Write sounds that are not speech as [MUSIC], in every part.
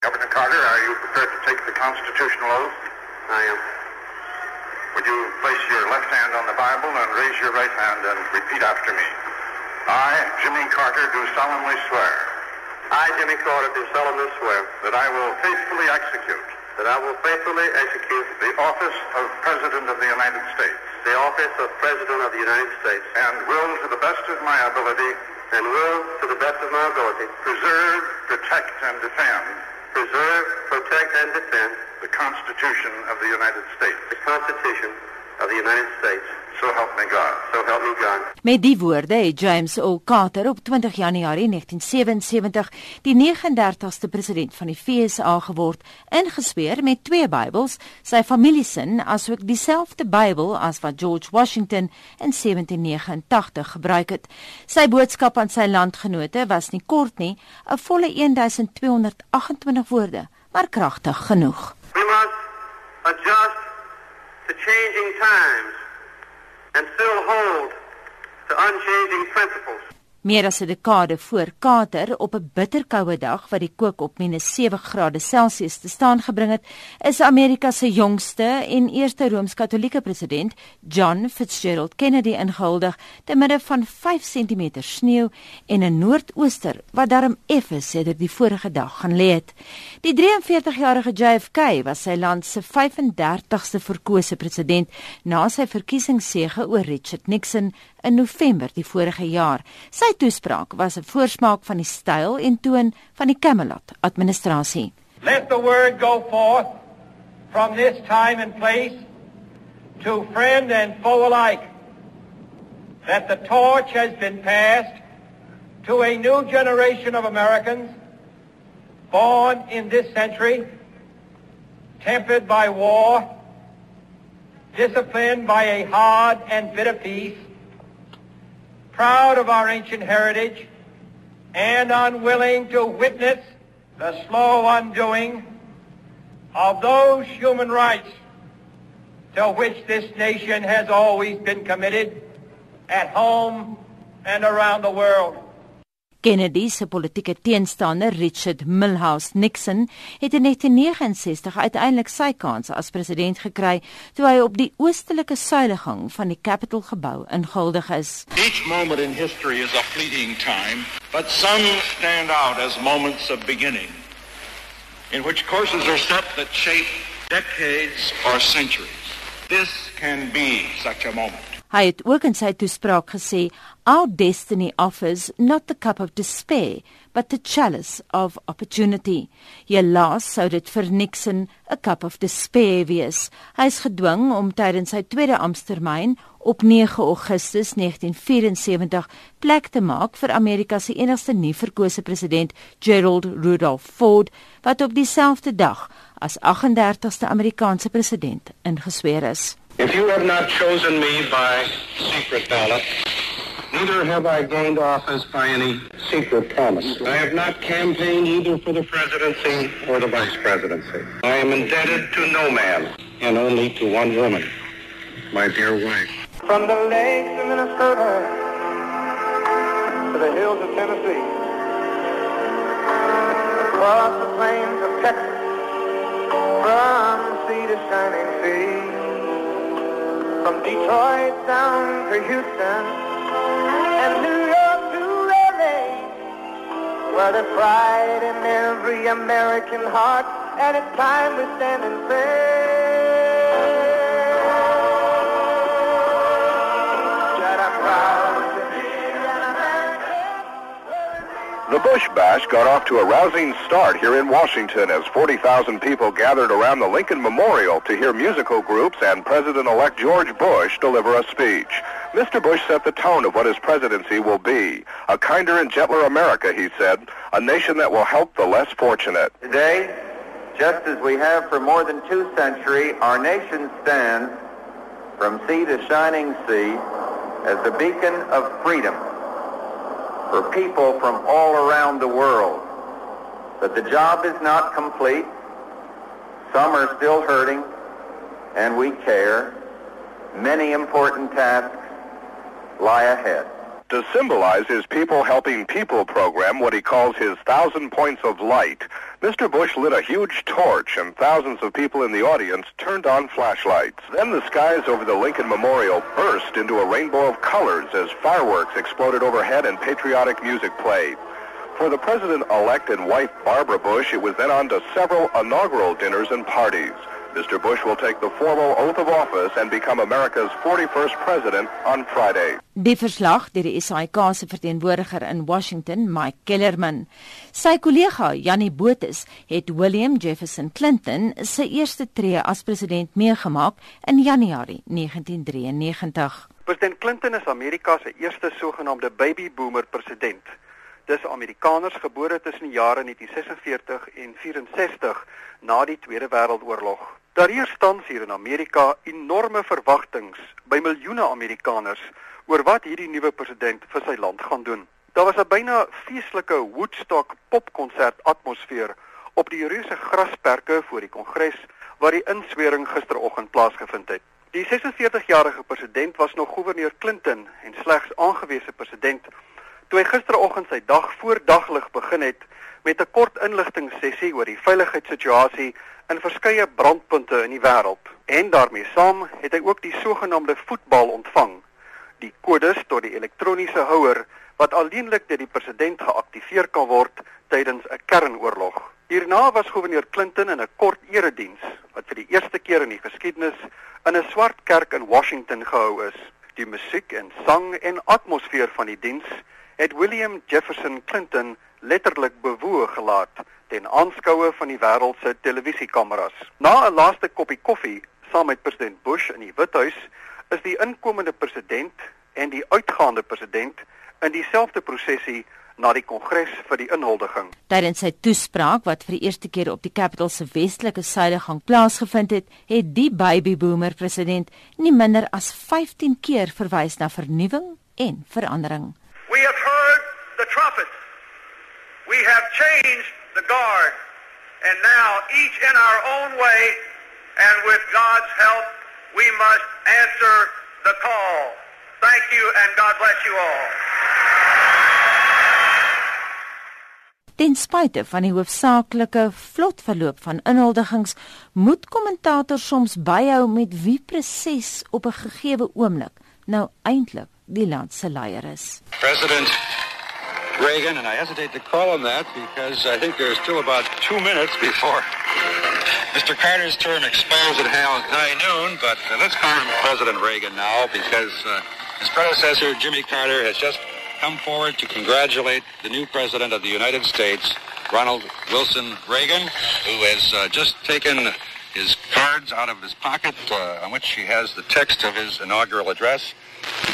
Governor Carter, are you prepared to take the constitutional oath? I am. Would you place your left hand on the Bible and raise your right hand and repeat after me? I, Jimmy Carter, do solemnly swear I, Jimmy Carter, do solemnly swear that I will faithfully execute that I will faithfully execute the office of President of the United States the office of President of the United States and will, to the best of my ability, and will, to the best of my ability, preserve, protect, and defend preserve, protect, and defend the Constitution of the United States. the Constitution of the United States. So help me God. So help me God. Met die woorde het James O. Carter op 20 Januarie 1977 die 39ste president van die FSA geword, ingesweer met twee Bybels, sy familiesin asook dieselfde Bybel as wat George Washington in 1789 gebruik het. Sy boodskap aan sy landgenote was nie kort nie, 'n volle 1228 woorde, maar kragtig genoeg. We must adjust to changing times and still hold to unchanging principles. Meer as 'n dekade voor Carter op 'n bitterkoue dag wat die kook op -7°C te staan gebring het, is Amerika se jongste en eerste rooms-katolieke president, John Fitzgerald Kennedy ingehuldig te midde van 5 cm sneeu en 'n noordooster wat darm effe sedert die vorige dag gaan lê het. Die 43-jarige JFK was sy land se 35ste verkose president na sy verkiesingssege oor Richard Nixon in November die vorige jaar. Sy toespraak was 'n voorsmaak van die styl en toon van die Camelot administrasie. Let the word go forth from this time and place to friend and foe alike that the torch has been passed to a new generation of Americans born in this century, tempered by war, disciplined by a hard and bitter peace, proud of our ancient heritage, and unwilling to witness the slow undoing of those human rights to which this nation has always been committed at home and around the world. Kennedy se politieke teenstander Richard Milhouse Nixon het in 1969 uiteindelik sy kans as president gekry toe hy op die oostelike suilegang van die Capitol gebou ingehuldig is. Each moment in history is a fleeting time, but some stand out as moments of beginning, in which courses are set that shape decades or centuries. This can be such a moment. Hy het ook in sy toespraak gesê, "Our destiny offers not the cup of despair, but the chalice of opportunity." Helaas sou dit vir Nixon 'n cup of despair wees. Hy is gedwing om tydens sy tweede amptetermyn op 9 Augustus 1974 plek te maak vir Amerika se enigste nie verkose president, Gerald Rudolph Ford, wat op dieselfde dag as 38ste Amerikaanse president ingesweer is. If you have not chosen me by secret ballot, neither have I gained office by any secret promise. I have not campaigned either for the presidency or the vice presidency. I am indebted to no man and only to one woman, my dear wife. From the lakes of Minnesota to the hills of Tennessee, across the plains of Texas, from sea to shining sea, from Detroit down to Houston. And New York to LA, where there's pride in every American heart, and it's time we stand and say. Proud The Bush Bash got off to a rousing start here in Washington as 40,000 people gathered around the Lincoln Memorial to hear musical groups and President-elect George Bush deliver a speech. Mr. Bush set the tone of what his presidency will be. A kinder and gentler America, he said, a nation that will help the less fortunate. Today, just as we have for more than two centuries, our nation stands from sea to shining sea as the beacon of freedom for people from all around the world. But the job is not complete. Some are still hurting, and we care. Many important tasks lie ahead. To symbolize his People Helping People program, what he calls his Thousand Points of Light, Mr. Bush lit a huge torch and thousands of people in the audience turned on flashlights. Then the skies over the Lincoln Memorial burst into a rainbow of colors as fireworks exploded overhead and patriotic music played. For the president-elect and wife Barbara Bush, it was then on to several inaugural dinners and parties. Mr. Bush will take the formal oath of office and become America's 41st president on Friday. Die verslag deur die SAIK se verteenwoordiger in Washington, Mike Kellerman. Sy kollega, Jannie Botus, het William Jefferson Clinton se eerste tree as president meegemaak in Januarie 1993. President Clinton is Amerika se eerste sogenaamde baby boomer president. Dis Amerikaners gebore tussen die jare 1946 en 64 na die Tweede Wêreldoorlog. Daar heers tans hier in Amerika enorme verwagtinge by miljoene Amerikaners oor wat hierdie nuwe president vir sy land gaan doen. Daar was 'n byna feestelike Woodstock popkonsert atmosfeer op die reuse grasperke voor die Kongres waar die inswering gisteroggend plaasgevind het. Die 46-jarige president was nog gouverneur Clinton en slegs aangewese president toe hy gisteroggend sy dag voor daglig begin het met 'n kort inligtingsessie oor die veiligheidssituasie in verskeie brandpunte in die wêreld. En daarmee saam het hy ook die sogenaamde voetbal ontvang, die kodes tot die elektroniese houer wat alleenlik deur die president geaktiveer kan word tydens 'n kernoorlog. Hierna was gouverneur Clinton in 'n kort erediens wat vir die eerste keer in die geskiedenis in 'n swart kerk in Washington gehou is. Die musiek en sang en atmosfeer van die diens het William Jefferson Clinton letterlik bewoog gelaat ten aanskoue van die wêreld se televisiekameras. Na 'n laaste koppie koffie saam met president Bush in die Withuis, is die inkomende president en die uitgaande president in dieselfde prosessie na die kongres vir die inhuldiging. Tydens sy toespraak wat vir die eerste keer op die Capitol se westelike suidegang plaasgevind het, het die baby boomer president nie minder as 15 keer verwys na vernuwing en verandering. The trumpets We have changed the guard, and now each in our own way, and with God's help, we must answer the call. Thank you, and God bless you all. Ten spyte van die hoofsaaklike vlot verloop van inhuldigings, moet kommentators soms byhou met wie presies op 'n gegeewe oomblik nou eintlik die land se leier is. President Reagan, and I hesitate to call him that because I think there's still about two minutes before [LAUGHS] Mr. Carter's term expires at high noon, but uh, let's call him President Reagan now because uh, his predecessor, Jimmy Carter, has just come forward to congratulate the new President of the United States, Ronald Wilson Reagan, who has uh, just taken his cards out of his pocket uh, on which he has the text of his inaugural address.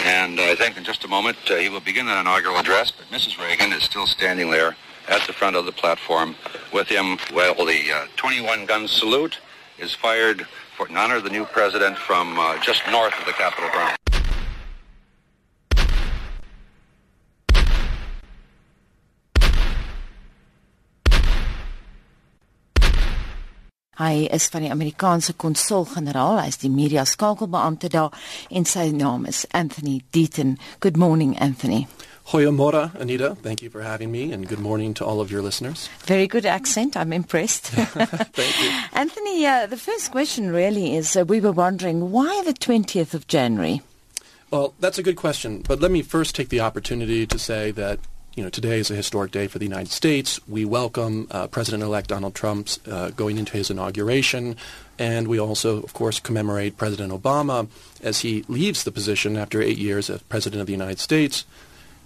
And I think in just a moment uh, he will begin an inaugural address, but Mrs. Reagan is still standing there at the front of the platform with him while the uh, 21 gun salute is fired for, in honor of the new president from uh, just north of the Capitol grounds. Hy is van die Amerikaanse konsul-generaal, hy is die media skakelbeampte daar en sy naam is Anthony Deaton. Good morning Anthony. Hoyamora, Anita. Thank you for having me, and good morning to all of your listeners. Very good accent. I'm impressed. [LAUGHS] Thank you. [LAUGHS] Anthony, uh, the first question really is uh, we were wondering why the 20th of January? Well, that's a good question, but let me first take the opportunity to say that you know, today is a historic day for the United States. We welcome uh, President-elect Donald Trump uh, going into his inauguration, and we also, of course, commemorate President Obama as he leaves the position after eight years as President of the United States.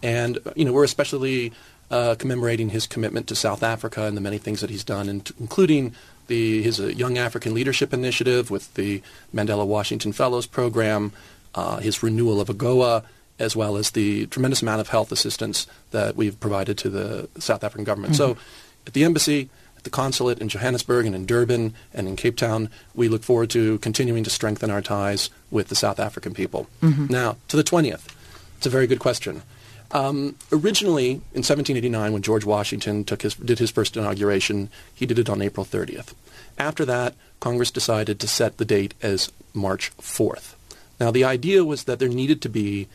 And, you know, we're especially uh, commemorating his commitment to South Africa and the many things that he's done, including the, his uh, Young African Leadership Initiative with the Mandela Washington Fellows Program, uh, his renewal of AGOA, as well as the tremendous amount of health assistance that we've provided to the South African government. Mm-hmm. So at the embassy, at the consulate in Johannesburg and in Durban and in Cape Town, we look forward to continuing to strengthen our ties with the South African people. Mm-hmm. Now, to the 20th. It's a very good question. Um, originally, in 1789, when George Washington took his, did his first inauguration, he did it on April 30th. After that, Congress decided to set the date as March 4th. Now, the idea was that there needed to be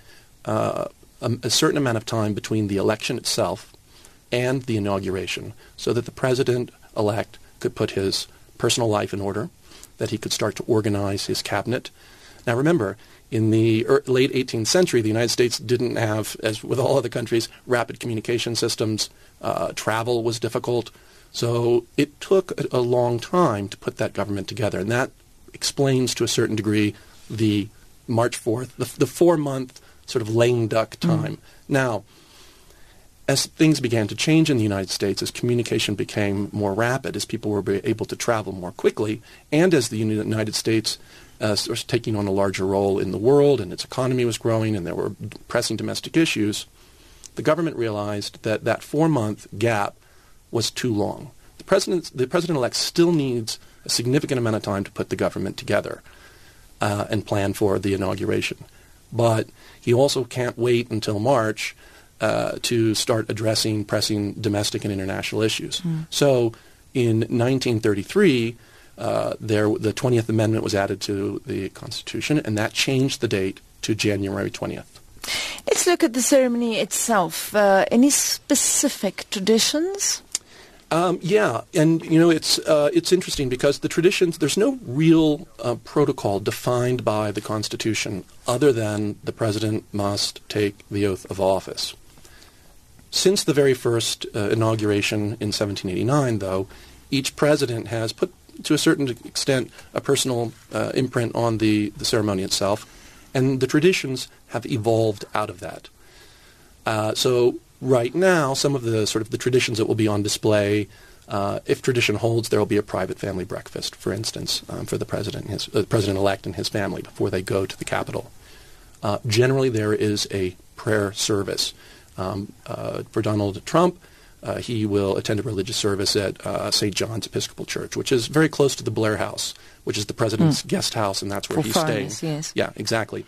uh, a, a certain amount of time between the election itself and the inauguration so that the president-elect could put his personal life in order, that he could start to organize his cabinet. Now remember, in the late 18th century, the United States didn't have, as with all other countries, rapid communication systems. Uh, travel was difficult. So it took a, a long time to put that government together. And that explains to a certain degree the March 4th, the, the four-month sort of lame duck time. Mm. Now, as things began to change in the United States, as communication became more rapid, as people were able to travel more quickly, and as the United States uh, was taking on a larger role in the world and its economy was growing and there were pressing domestic issues, the government realized that that four-month gap was too long. The president, the president-elect still needs a significant amount of time to put the government together uh, and plan for the inauguration. But he also can't wait until March uh, to start addressing pressing domestic and international issues. Mm. So in 1933, uh, there, the 20th Amendment was added to the Constitution, and that changed the date to January 20th. Let's look at the ceremony itself. Uh, any specific traditions? Um, yeah, and you know it's uh, it's interesting because the traditions there's no real uh, protocol defined by the Constitution other than the president must take the oath of office. Since the very first uh, inauguration in 1789, though, each president has put to a certain extent a personal uh, imprint on the, the ceremony itself, and the traditions have evolved out of that. Uh, so right now, some of the sort of the traditions that will be on display, uh, if tradition holds, there will be a private family breakfast, for instance, um, for the president, his uh, president-elect, and his family before they go to the Capitol. Uh, generally, there is a prayer service um, uh, for Donald Trump. Uh, he will attend a religious service at uh, St. John's Episcopal Church, which is very close to the Blair House, which is the president's mm. guest house, and that's where for he's staying. Yes. Yeah, exactly.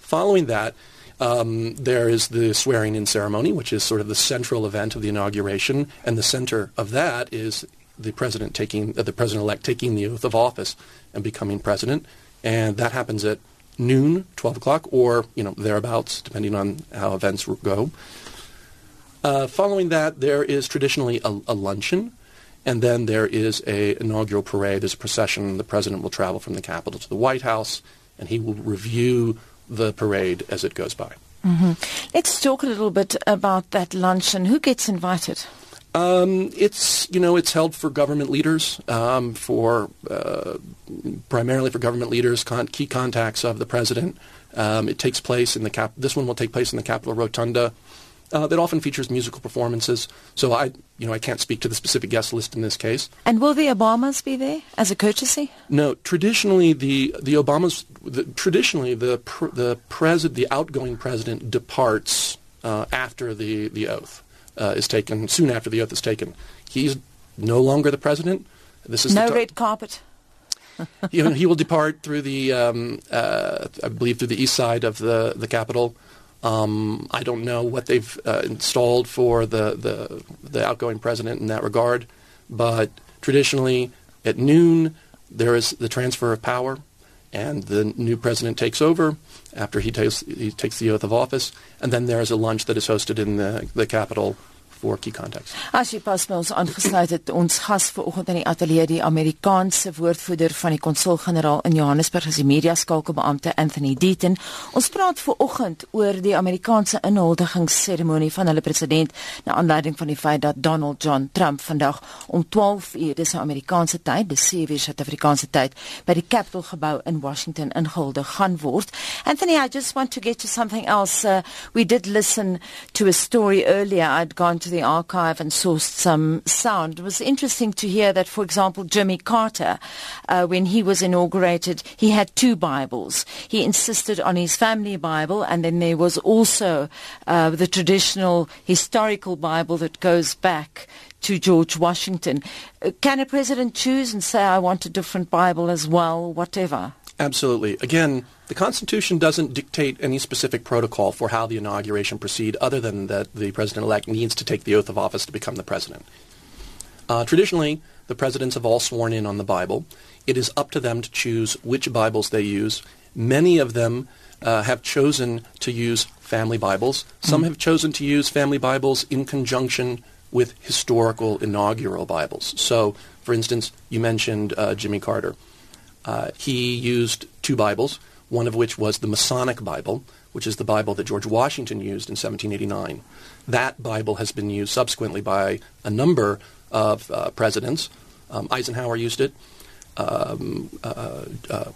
Following that, um, there is the swearing-in ceremony, which is sort of the central event of the inauguration, and the center of that is the president taking uh, the president-elect taking the oath of office and becoming president, and that happens at noon, 12 o'clock, or you know thereabouts, depending on how events go. Uh, following that, there is traditionally a, a luncheon, and then there is a inaugural parade. There's a procession. The president will travel from the Capitol to the White House, and he will review the parade as it goes by. Mm-hmm. Let's talk a little bit about that luncheon. Who gets invited? Um, it's you know it's held for government leaders, um, for uh, primarily for government leaders, con- key contacts of the president. Um, it takes place in the cap. This one will take place in the Capitol Rotunda. Uh, that often features musical performances. So I, you know, I can't speak to the specific guest list in this case. And will the Obamas be there as a courtesy? No. Traditionally, the the Obamas, the, traditionally the pr- the president, the outgoing president, departs uh, after the the oath uh, is taken. Soon after the oath is taken, he's no longer the president. This is no red carpet. [LAUGHS] he, he will depart through the, um, uh, I believe, through the east side of the the Capitol. Um, I don't know what they've uh, installed for the, the, the outgoing president in that regard, but traditionally at noon there is the transfer of power, and the new president takes over after he takes he takes the oath of office, and then there is a lunch that is hosted in the the Capitol for key context. As jy pas ons aangesluit het, ons gas vanoggend in die ateljee die Amerikaanse woordvoerder van die konsul-generaal in Johannesburg is die media skakelbeampte Anthony Deaton. Ons praat vanoggend oor die Amerikaanse inhuldigingsseremonie van hulle president na aanleiding van die feit dat Donald John Trump vandag om 12 uur dis Amerikaanse tyd, dis 7 uur Suid-Afrikaanse tyd, by die Capitol gebou in Washington ingehuldig gaan word. Anthony, I just want to get to something else. Uh, we did listen to a story earlier. I'd gone the archive and sourced some sound. It was interesting to hear that, for example, Jimmy Carter, uh, when he was inaugurated, he had two Bibles. He insisted on his family Bible, and then there was also uh, the traditional historical Bible that goes back to George Washington. Uh, can a president choose and say, I want a different Bible as well, whatever? Absolutely. Again, the Constitution doesn't dictate any specific protocol for how the inauguration proceed other than that the president-elect needs to take the oath of office to become the president. Uh, traditionally, the presidents have all sworn in on the Bible. It is up to them to choose which Bibles they use. Many of them uh, have chosen to use family Bibles. Some have chosen to use family Bibles in conjunction with historical inaugural Bibles. So, for instance, you mentioned uh, Jimmy Carter. Uh, he used two Bibles, one of which was the Masonic Bible, which is the Bible that George Washington used in 1789. That Bible has been used subsequently by a number of uh, presidents. Um, Eisenhower used it. Um, uh, uh,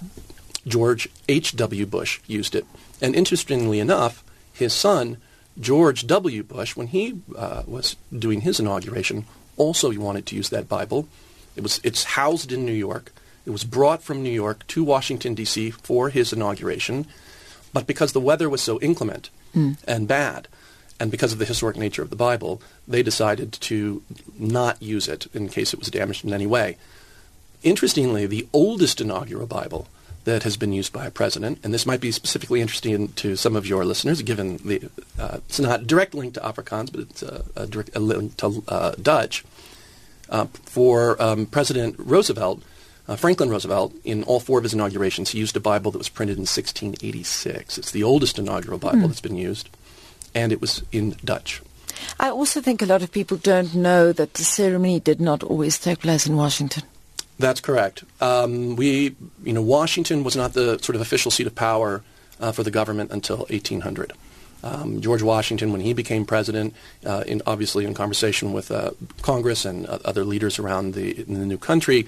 George H.W. Bush used it. And interestingly enough, his son, George W. Bush, when he uh, was doing his inauguration, also wanted to use that Bible. It was, it's housed in New York. It was brought from New York to Washington, D.C. for his inauguration. But because the weather was so inclement Mm. and bad, and because of the historic nature of the Bible, they decided to not use it in case it was damaged in any way. Interestingly, the oldest inaugural Bible that has been used by a president, and this might be specifically interesting to some of your listeners, given the uh, it's not a direct link to Afrikaans, but it's a, a direct a link to uh, Dutch. Uh, for um, President Roosevelt, uh, Franklin Roosevelt, in all four of his inaugurations, he used a Bible that was printed in 1686. It's the oldest inaugural Bible that's been used, and it was in Dutch. I also think a lot of people don't know that the ceremony did not always take place in Washington. That's correct. Um, we, you know, Washington was not the sort of official seat of power uh, for the government until 1800. Um, George Washington, when he became president, uh, in, obviously in conversation with uh, Congress and uh, other leaders around the, in the new country,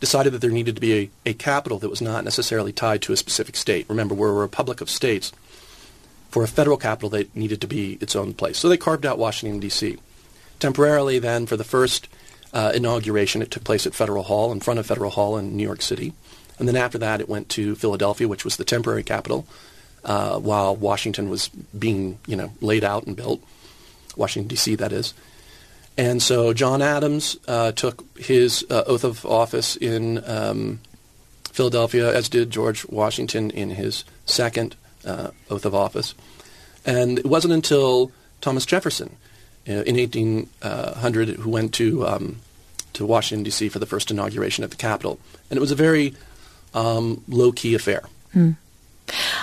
decided that there needed to be a, a capital that was not necessarily tied to a specific state. Remember, we're a republic of states. For a federal capital, they needed to be its own place. So they carved out Washington, D.C. Temporarily, then, for the first uh, inauguration, it took place at Federal Hall, in front of Federal Hall in New York City. And then after that, it went to Philadelphia, which was the temporary capital, uh, while Washington was being, you know, laid out and built. Washington, D.C., that is. And so John Adams uh, took his uh, oath of office in um, Philadelphia, as did George Washington in his second uh, oath of office. And it wasn't until Thomas Jefferson uh, in 1800 who went to um, to Washington D.C. for the first inauguration at the Capitol, and it was a very um, low key affair.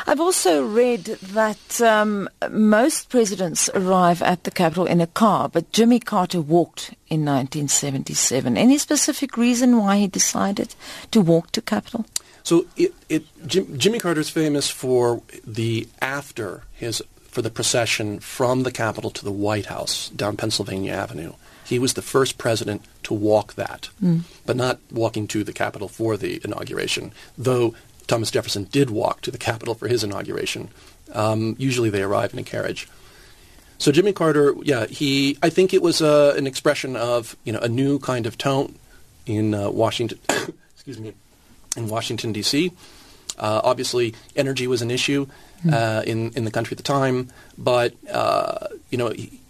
I've also read that um, most presidents arrive at the Capitol in a car, but Jimmy Carter walked in 1977. Any specific reason why he decided to walk to Capitol? So it, it Jim, Jimmy Carter's famous for the after his for the procession from the Capitol to the White House down Pennsylvania Avenue. He was the first president to walk that, but not walking to the Capitol for the inauguration. Though Thomas Jefferson did walk to the Capitol for his inauguration. Um, usually they arrive in a carriage. So Jimmy Carter, yeah, he. I think it was uh, an expression of you know a new kind of tone in uh, Washington. [COUGHS] excuse me, in Washington D.C. Uh, obviously, energy was an issue uh, in in the country at the time, but uh, you know, he,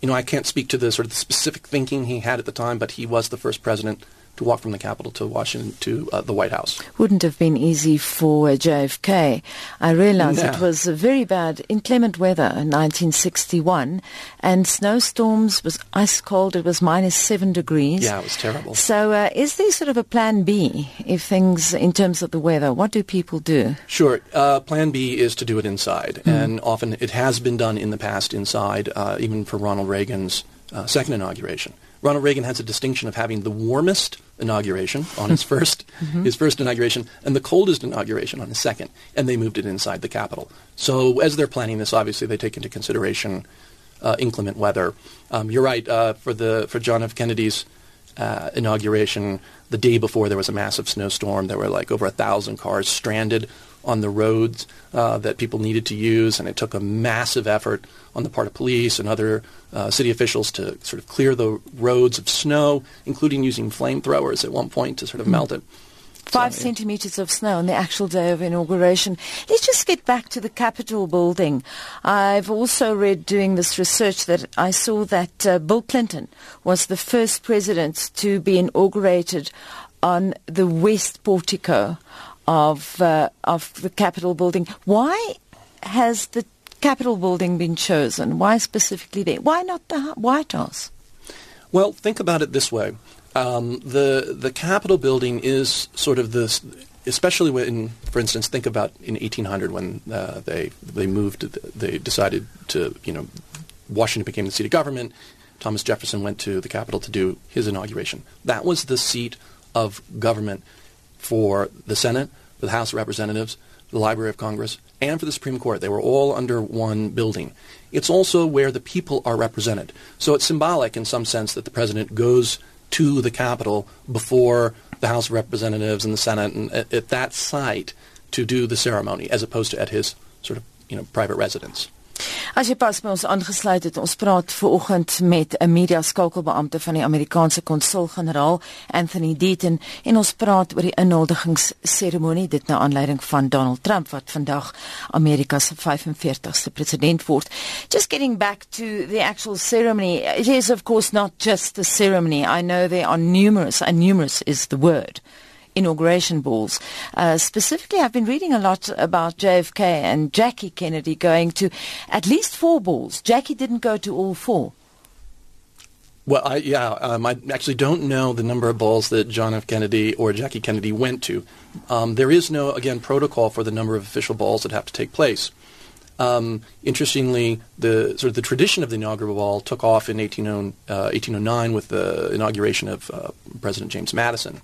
you know, I can't speak to the sort of the specific thinking he had at the time, but he was the first president to walk from the Capitol to Washington to uh, the White House. Wouldn't have been easy for JFK. I realize it was a very bad, inclement weather in 1961, and snowstorms was ice cold. It was minus seven degrees. Yeah, it was terrible. So, uh, is there sort of a plan B if things, in terms of the weather, what do people do? Sure. Uh, plan B is to do it inside, and often it has been done in the past inside, uh, even for Ronald Reagan's uh, second inauguration. Ronald Reagan has a distinction of having the warmest inauguration on his [LAUGHS] 1st his first inauguration, and the coldest inauguration on his second, and they moved it inside the Capitol. So as they're planning this, obviously they take into consideration uh, inclement weather. Um, you're right. Uh, for the for John F. Kennedy's uh, inauguration, the day before there was a massive snowstorm. There were like over a thousand cars stranded on the roads uh, that people needed to use, and it took a massive effort on the part of police and other uh, city officials to sort of clear the roads of snow, including using flamethrowers at one point to sort of melt it. Five So, centimeters of snow on the actual day of inauguration. Let's just get back to the Capitol building. I've also read doing this research that I saw that uh, Bill Clinton was the first president to be inaugurated on the west portico of uh, of the Capitol building. Why has the Capitol building been chosen? Why specifically there? Why not the White House? Well, think about it this way: um, the the Capitol building is sort of this. especially when, for instance, think about in 1800 when uh, they they moved, they decided to, you know, Washington became the seat of government. Thomas Jefferson went to the Capitol to do his inauguration. That was the seat of government for the Senate, for the House of Representatives, the Library of Congress, and for the Supreme Court. They were all under one building. It's also where the people are represented. So it's symbolic in some sense that the president goes to the Capitol before the House of Representatives and the Senate and at, at that site to do the ceremony as opposed to at his sort of you know private residence. As jy pas by ons aangesluit het, ons praat ver oggend met 'n media skakelbeampte van die Amerikaanse konsul-generaal, Anthony Deaton, en ons praat oor die inhuldigingsseremonie dit na aanleiding van Donald Trump wat vandag Amerika se 45ste president word. Just getting back to the actual ceremony, it is of course not just a ceremony. I know there are numerous, and numerous is the word inauguration balls. Uh, specifically, I've been reading a lot about JFK and Jackie Kennedy going to at least four balls. Jackie didn't go to all four. Well, I, yeah, um, I actually don't know the number of balls that John F. Kennedy or Jackie Kennedy went to. Um, there is no, again, protocol for the number of official balls that have to take place. Um, interestingly, the sort of the tradition of the inaugural ball took off in 18, uh, 1809 with the inauguration of uh, President James Madison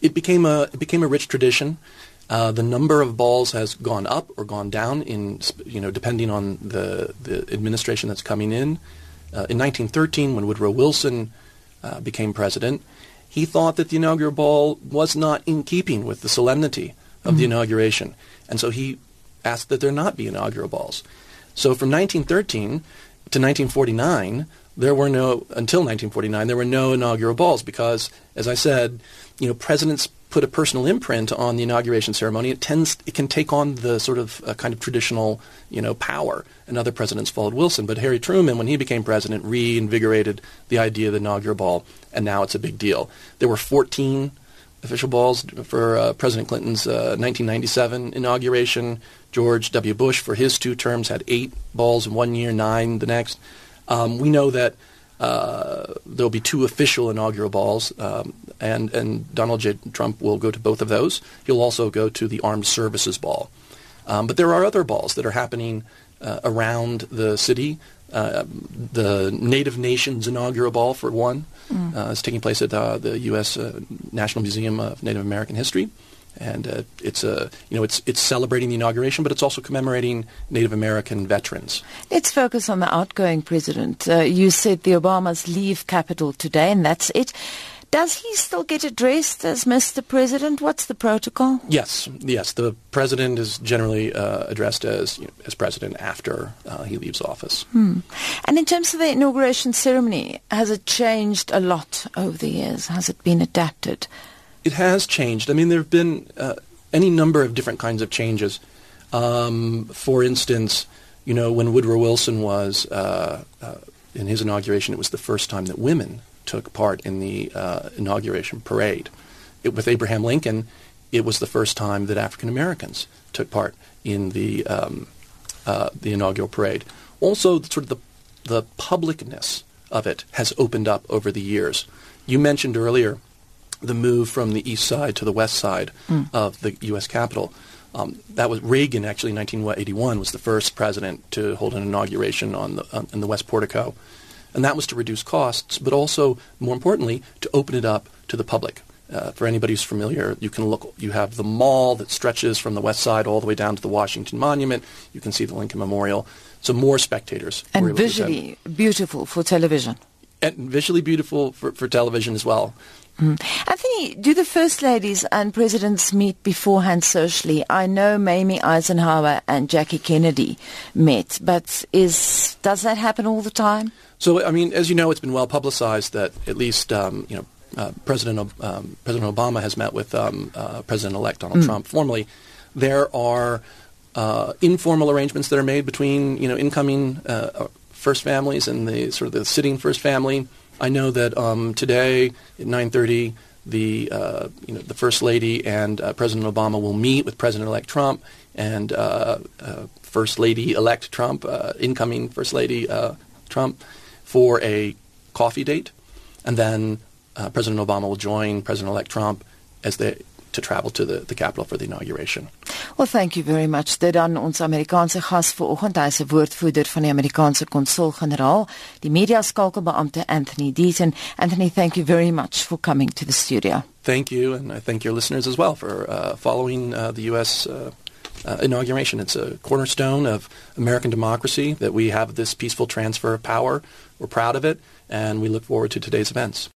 it became a it became a rich tradition. Uh, the number of balls has gone up or gone down in you know depending on the the administration that's coming in. Uh, in 1913, when Woodrow Wilson uh, became president, he thought that the inaugural ball was not in keeping with the solemnity of mm-hmm. the inauguration, and so he asked that there not be inaugural balls. So from 1913 to 1949, there were no until 1949 there were no inaugural balls because, as I said, you know, presidents put a personal imprint on the inauguration ceremony. It tends it can take on the sort of uh, kind of traditional you know power. And other presidents followed Wilson, but Harry Truman, when he became president, reinvigorated the idea of the inaugural ball, and now it's a big deal. There were 14 official balls for uh, President Clinton's uh, 1997 inauguration. George W. Bush, for his two terms, had eight balls in one year, nine the next. Um, we know that uh, there'll be two official inaugural balls, um, and, and Donald J. Trump will go to both of those. He'll also go to the Armed Services Ball. Um, but there are other balls that are happening uh, around the city. Uh, the Native Nations inaugural ball, for one, mm. Uh, is taking place at uh, the U.S. Uh, National Museum of Native American History and uh, it's a you know it's it's celebrating the inauguration, but it's also commemorating Native American veterans. Let's focus on the outgoing president. Uh, you said the Obamas leave capital today, and that's it. Does he still get addressed as Mr. President? What's the protocol? Yes, yes. The president is generally uh, addressed as you know, as president after uh, he leaves office. Hmm. And in terms of the inauguration ceremony, has it changed a lot over the years? Has it been adapted? It has changed. I mean, there have been uh, any number of different kinds of changes. Um, for instance, you know, when Woodrow Wilson was uh, uh, in his inauguration, it was the first time that women took part in the uh, inauguration parade. It, with Abraham Lincoln, it was the first time that African Americans took part in the um, uh, the inaugural parade. Also, sort of the the publicness of it has opened up over the years. You mentioned earlier the move from the east side to the west side mm. of the U.S. Capitol. Um, that was Reagan, actually, in 1981, was the first president to hold an inauguration on the on, in the West Portico, and that was to reduce costs, but also, more importantly, to open it up to the public. Uh, for anybody who's familiar, you can look. You have the mall that stretches from the west side all the way down to the Washington Monument. You can see the Lincoln Memorial. So more spectators. And visually beautiful for television. And visually beautiful for, for television as well. Mm. Anthony, do the first ladies and presidents meet beforehand socially? I know Mamie Eisenhower and Jackie Kennedy met, but is does that happen all the time? So, I mean, as you know, it's been well publicized that at least um, you know uh, President um, President Obama has met with um, uh, President-elect Donald mm. Trump formally. There are uh, informal arrangements that are made between you know incoming uh, first families and the sort of the sitting first family. I know that um, today at 9:30, the uh, you know the First Lady and uh, President Obama will meet with President-elect Trump and uh, uh First Lady-elect Trump, uh, incoming First Lady uh, Trump, for a coffee date, and then President Obama will join President-elect Trump as they to travel to the, the Capitol for the inauguration. Well, thank you very much. Dit dan ons Amerikaanse gas vanoggend, hy is 'n woordvoerder van die Amerikaanse konsul-generaal, die media skakelbeampte Anthony Deaton. Anthony, thank you very much for coming to the studio. Thank you, and I thank your listeners as well for uh, following uh, the U.S. Uh, uh, inauguration. It's a cornerstone of American democracy that we have this peaceful transfer of power. We're proud of it, and we look forward to today's events.